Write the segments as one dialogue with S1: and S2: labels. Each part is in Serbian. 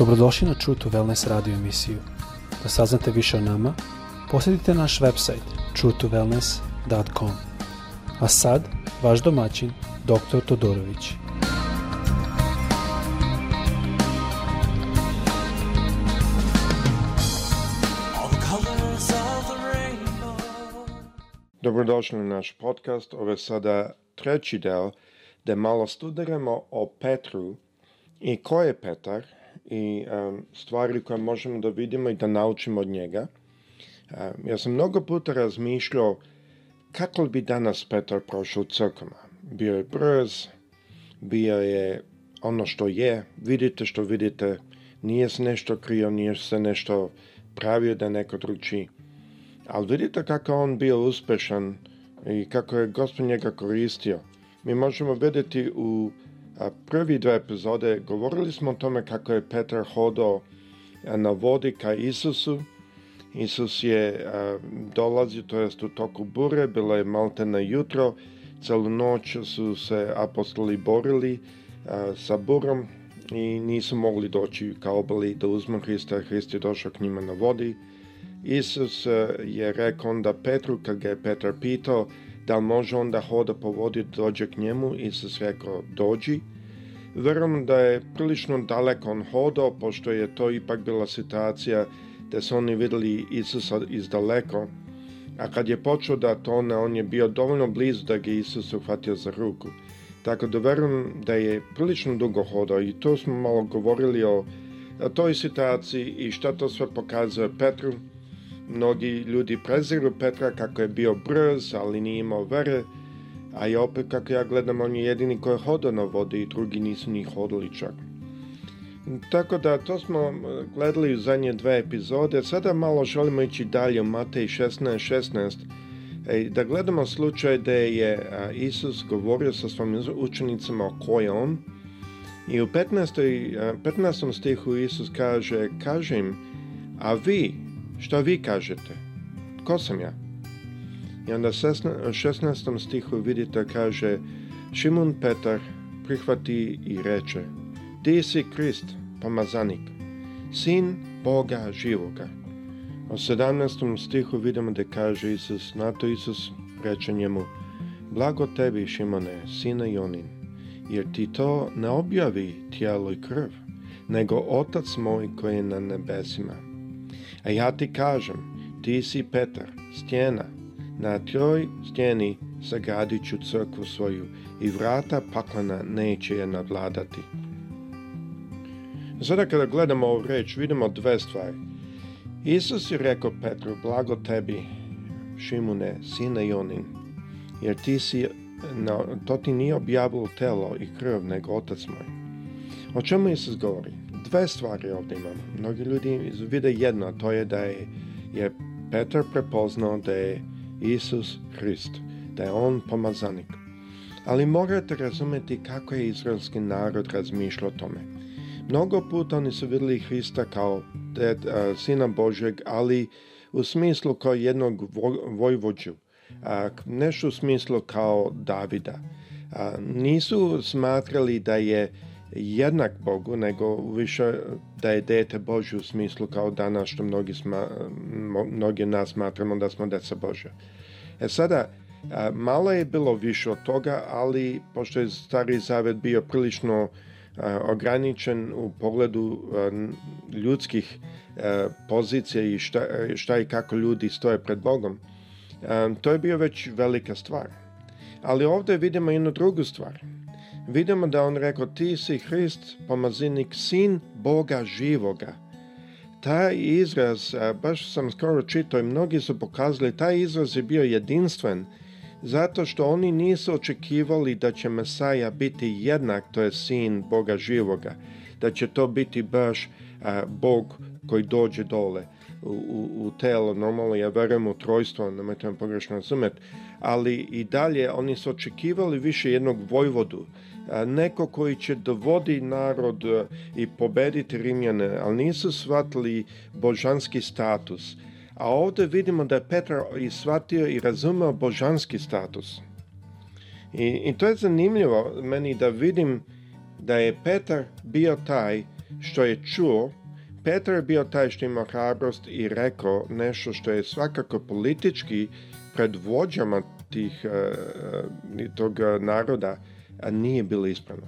S1: Dobrodošli na True to Wellness radio emisiju. Da saznate više o nama, posjetite naš website truetowellness.com. A sad, vaš domaćin, dr. Todorović.
S2: Dobrodošli na naš podcast. Ovo je sada treći del da malo studiramo o Petru i ko je Petar – i stvari koje možemo da vidimo i da naučimo od njega. Ja sam mnogo puta razmišljao kako bi danas Petar prošao crkvama. Bio je brz, bio je ono što je, vidite što vidite, nije se nešto krio, nije se nešto pravio da neko druči. Ali vidite kako on bio uspešan i kako je gospod njega koristio. Mi možemo vidjeti u prvi dve epizode govorili smo o tome kako je Petar hodao e, na vodi ka Isusu. Isus je e, dolazio, to jest u toku bure, bilo je malte na jutro, celu noć su se apostoli borili e, sa burom i nisu mogli doći ka obali da uzmu Hrista, Hrist je došao k njima na vodi. Isus je rekao onda Petru, kad ga je Petar pitao da li može onda hoda po vodi, dođe k njemu, Isus rekao dođi. Verujem da je prilično daleko on hodao, pošto je to ipak bila situacija da su oni vidjeli Isusa iz daleko. A kad je počeo da tone, on je bio dovoljno blizu da ga Isus uhvatio za ruku. Tako da verujem da je prilično dugo hodao i to smo malo govorili o toj situaciji i šta to sve pokazuje Petru. Mnogi ljudi preziru Petra kako je bio brz, ali nije imao vere, a i opet kako ja gledam, on je jedini koji je vodi i drugi nisu ni hodili čak. Tako da to smo e, gledali u zadnje dve epizode. Sada malo želimo ići dalje u Matej 16.16. E, da gledamo slučaj da je Isus govorio sa svojim učenicima o kojom. I u 15. 15. stihu Isus kaže, kažem, a vi, što vi kažete? Ko sam ja? I onda u 16. stihu vidite kaže Šimun Petar prihvati i reče Ti si Krist, pomazanik, sin Boga živoga. U 17. stihu vidimo da kaže Isus, na to Isus reče njemu Blago tebi, Šimone, sine Jonin, jer ti to ne objavi tijelo i krv, nego Otac moj koji je na nebesima. A ja ti kažem, ti si Petar, stjena, na toj stjeni sagradit ću crkvu svoju i vrata paklana neće je nadladati. Sada kada gledamo ovu reč, vidimo dve stvari. Isus je rekao Petru, blago tebi, Šimune, sine Jonin, jer ti si, no, to ti nije objavilo telo i krv, nego otac moj. O čemu Isus govori? Dve stvari ovdje imamo. Mnogi ljudi vide jedno, a to je da je, je Petar prepoznao da je Isus Hrist, da je on pomazanik. Ali morate razumjeti kako je izraelski narod razmišljao o tome. Mnogo puta oni su vidjeli Hrista kao sina Božeg, ali u smislu kao jednog vojvođu, a, nešto u smislu kao Davida. nisu smatrali da je jednak Bogu, nego više da je dete Božje u smislu kao danas što mnogi, sma, mnogi nas smatramo da smo deca Božja. E sada, malo je bilo više od toga, ali pošto je Stari Zavet bio prilično ograničen u pogledu ljudskih pozicija i šta, šta i kako ljudi stoje pred Bogom, to je bio već velika stvar. Ali ovdje vidimo jednu drugu stvar vidimo da on rekao ti si Hrist, pomazinik, sin Boga živoga. Taj izraz, baš sam skoro čitao i mnogi su pokazali, taj izraz je bio jedinstven, zato što oni nisu očekivali da će Mesaja biti jednak, to je sin Boga živoga, da će to biti baš Bog koji dođe dole u, u, telo, normalno ja verujem u trojstvo, nemojte me pogrešno razumjeti, ali i dalje oni su očekivali više jednog vojvodu, neko koji će dovodi narod e, i pobediti Rimljane, ali nisu shvatili božanski status. A ovdje vidimo da je Petar i shvatio i razumio božanski status. I, to je zanimljivo meni da vidim da je Petar bio taj što je čuo, Petar je bio taj što ima hrabrost i rekao nešto što je svakako politički pred vođama tih, e, e, tog naroda a nije bilo ispravno.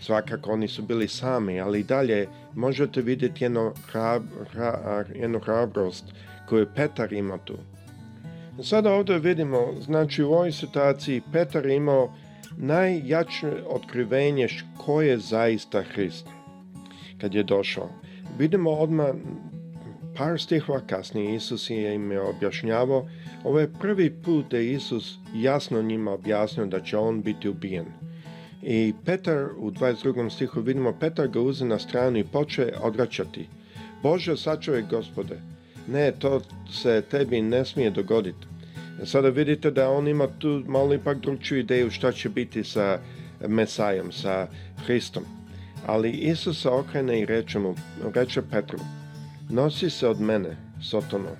S2: Svakako oni su bili sami, ali i dalje možete vidjeti jednu, hrab, hra, hrabrost koju Petar ima tu. Sada ovdje vidimo, znači u ovoj situaciji Petar imao najjače otkrivenje ko je zaista Hrist kad je došao. Vidimo odmah par stihova kasnije Isus je im je objašnjavao. Ovo je prvi put da Isus jasno njima objasnio da će on biti ubijen. I Petar u 22. stihu vidimo Petar ga uze na stranu i poče odračati. Bože, sačove gospode, ne, to se tebi ne smije dogoditi. Sada vidite da on ima tu malo ipak drugčiju ideju šta će biti sa Mesajom, sa Hristom. Ali Isusa se okrene i reče, mu, reče Petru, nosi se od mene, Sotono.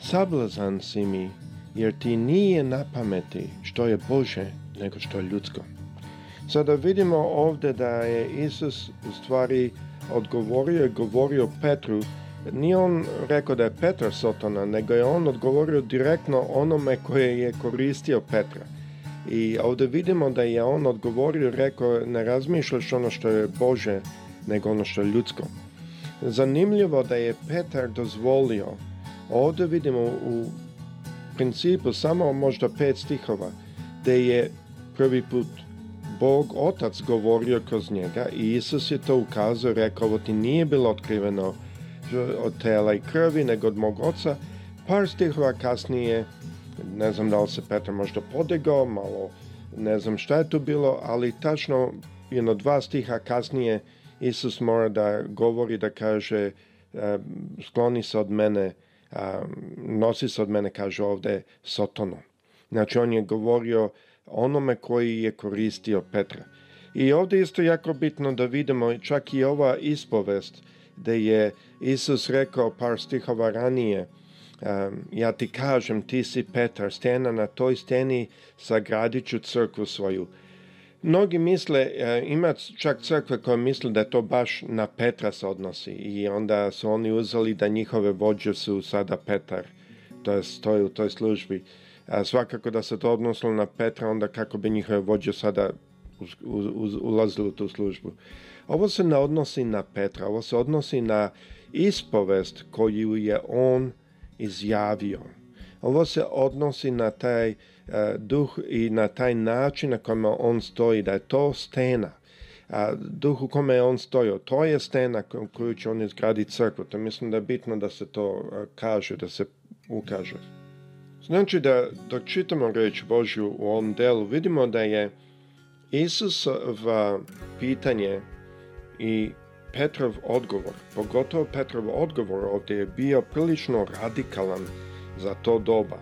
S2: Sablazan si mi, jer ti nije na pameti što je Bože nego što je ljudsko. Sada vidimo ovdje da je Isus u stvari odgovorio i govorio Petru. Nije on rekao da je Petra Sotona, nego je on odgovorio direktno onome koje je koristio Petra. I ovdje vidimo da je on odgovorio, rekao, ne razmišljaš ono što je Bože, nego ono što je ljudsko. Zanimljivo da je Petar dozvolio. Ovdje vidimo u principu samo možda pet stihova, da je prvi put Bog Otac govorio kroz njega i Isus je to ukazao, rekao, ovo ti nije bilo otkriveno od tela i krvi, nego od mog oca. Par stihova kasnije, ne znam da li se Petar možda podegao, malo ne znam šta je tu bilo, ali tačno jedno dva stiha kasnije Isus mora da govori, da kaže, e, skloni se od mene, nosi se od mene, kaže ovde, Sotono. Znači on je govorio onome koji je koristio Petra. I ovdje isto jako bitno da vidimo čak i ova ispovest da je Isus rekao par stihova ranije ja ti kažem ti si Petar, stena na toj steni sagradit ću crkvu svoju. Mnogi misle, e, ima čak crkve koje misle da to baš na Petra se odnosi i onda su oni uzeli da njihove vođe su sada Petar, to u toj službi svakako da se to odnosilo na Petra, onda kako bi njihove vođe sada uz, u tu službu. Ovo se ne odnosi na Petra, ovo se odnosi na ispovest koju je on izjavio. Ovo se odnosi na taj e, duh i na taj način na kojem on stoji, da je to stena. duh u kome je on stojio, to je stena koju će on izgraditi crkvu. To mislim da je bitno da se to e, kaže, da se ukaže. Znači da dok čitamo reč Božju u ovom delu vidimo da je Isusova pitanje i Petrov odgovor, pogotovo Petrov odgovor ovdje je bio prilično radikalan za to doba.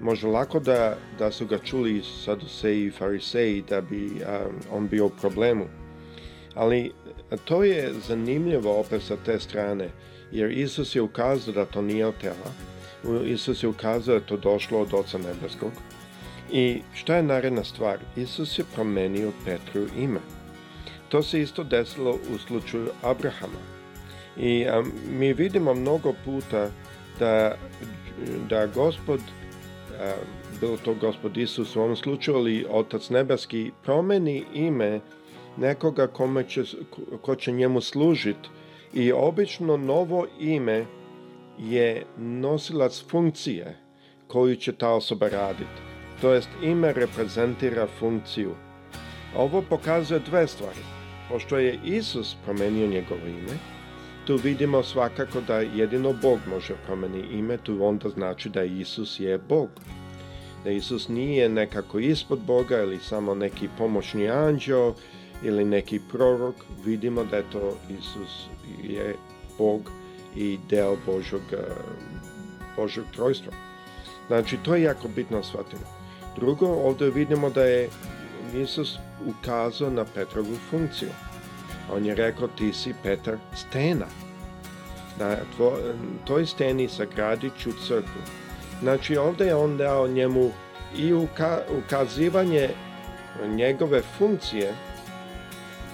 S2: Može lako da, da su ga čuli saduseji i fariseji da bi on bio u problemu. Ali to je zanimljivo opet sa te strane, jer Isus je ukazao da to nije od tela Isus je ukazao da je to došlo od Oca Nebeskog. I šta je naredna stvar? Isus je promenio Petru ime. To se isto desilo u slučaju Abrahama. I mi vidimo mnogo puta da, da gospod, a, bilo to gospod Isus u ovom slučaju, ali Otac Nebeski, promeni ime nekoga kome će, ko će njemu služiti. I obično novo ime je nosilac funkcije koju će ta osoba raditi. To jest ime reprezentira funkciju. Ovo pokazuje dve stvari. Pošto je Isus promenio njegovo ime, tu vidimo svakako da jedino Bog može promeniti ime, tu onda znači da Isus je Bog. Da Isus nije nekako ispod Boga ili samo neki pomoćni anđeo ili neki prorok, vidimo da je to Isus je Bog i deo Božog, e, Božog trojstva. Znači, to je jako bitno shvatimo. Drugo, ovdje vidimo da je Isus ukazao na Petrovu funkciju. On je rekao, ti si Petar stena. Na tvo, toj steni sagradit ću crkvu. Znači, ovdje je on dao njemu i ukazivanje njegove funkcije,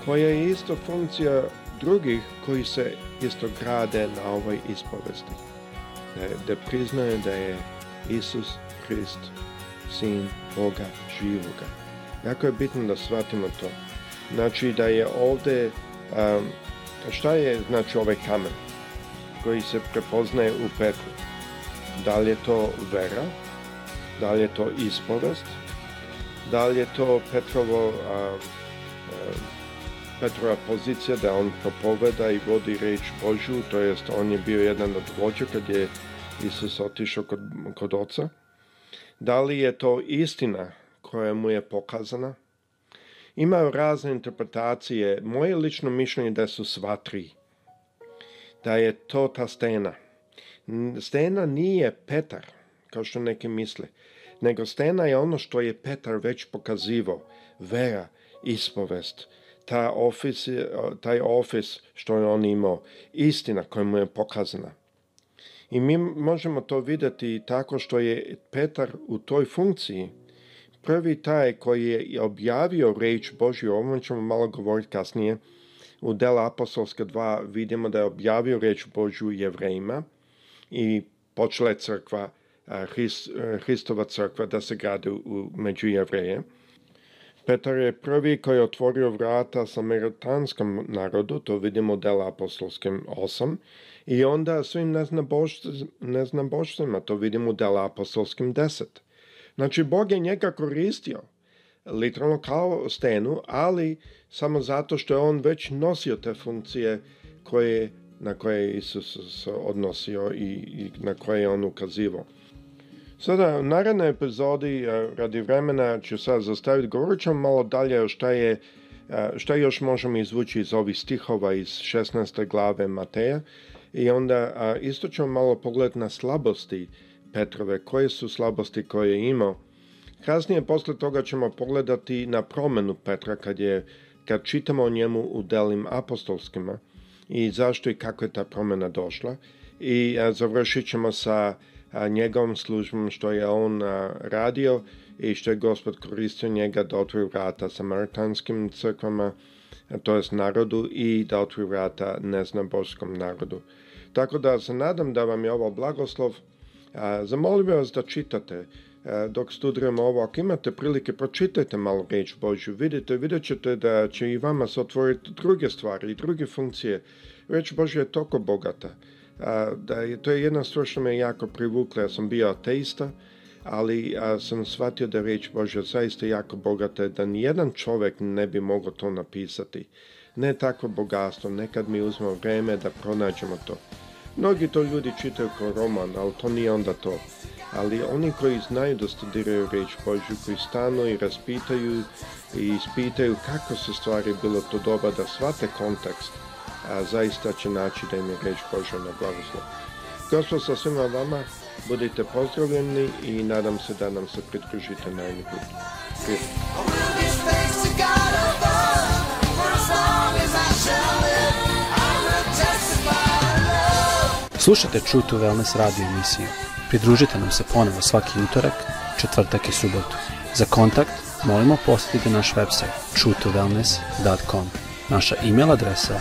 S2: koja je isto funkcija drugih koji se isto grade na ovoj ispovesti. Da, da priznaju da je Isus Krist sin Boga živoga. Jako je bitno da shvatimo to. Znači da je ovdje, um, šta je znači ovaj kamen koji se prepoznaje u peklu? Da li je to vera? Da li je to ispovest? Da li je to Petrovo um, Petrova pozicija da on propoveda i vodi reč Božju, to jest on je bio jedan od vođa kad je Isus otišao kod, kod oca. Da li je to istina koja mu je pokazana? Ima razne interpretacije. Moje lično mišljenje da su sva tri. Da je to ta stena. Stena nije Petar, kao što neki misle, nego stena je ono što je Petar već pokazivo. Vera, ispovest, ta taj ofis što je on imao, istina koja mu je pokazana. I mi možemo to vidjeti tako što je Petar u toj funkciji prvi taj koji je objavio reč Božju, o ovom ćemo malo govoriti kasnije, u Dela Apostolska 2 vidimo da je objavio reč Božju jevrejima i počela je crkva, Hristova crkva da se gradi među jevrejima. Petar je prvi koji je otvorio vrata samaritanskom narodu, to vidimo dela apostolskim 8, i onda svim neznabošcima, to vidimo u dela apostolskim 10. Znači, Bog je njega koristio, literalno kao stenu, ali samo zato što je on već nosio te funkcije koje, na koje Isus se odnosio i, i na koje je on ukazivao. Sada, u narednoj epizodi, e, radi vremena ću sad zastaviti, govorit ćemo malo dalje o šta je e, šta još možemo izvući iz ovih stihova iz 16. glave Mateja i onda isto ćemo malo pogled na slabosti Petrove, koje su slabosti koje je imao. Kasnije posle toga ćemo pogledati na promenu Petra kad, je, kad čitamo o njemu u delim apostolskima i zašto i kako je ta promena došla. I e, završit ćemo sa njegovom službom što je on radio i što je gospod koristio njega da otvori vrata samaritanskim crkvama, to jest narodu i da otvori vrata neznaborskom narodu. Tako da se nadam da vam je ovo blagoslov. Zamolim vas da čitate dok studiramo ovo, ako imate prilike, pročitajte malo reč Božju, vidite, vidjet ćete da će i vama se otvoriti druge stvari i druge funkcije. već Božja je toliko bogata da je, to je jedna stvar što me jako privukla. Ja sam bio ateista, ali sam shvatio da je Božja zaista jako bogata, da nijedan čovjek ne bi mogao to napisati. Ne tako bogatstvo, nekad mi uzmemo vrijeme da pronađemo to. Mnogi to ljudi čitaju kao roman, ali to nije onda to. Ali oni koji znaju da studiraju Reč Božju, koji stanu i raspitaju i ispitaju kako se stvari bilo to doba da shvate kontekst, a zaista će naći da im je Božja na blagoslov. Gospod sa svima vama, budite pozdravljeni i nadam se da nam se pridružite na jednu
S1: Slušajte True to Wellness radio emisiju. Pridružite nam se ponovo svaki utorak, četvrtak i subotu. Za kontakt molimo posjetite naš website true2wellness.com Naša e-mail adresa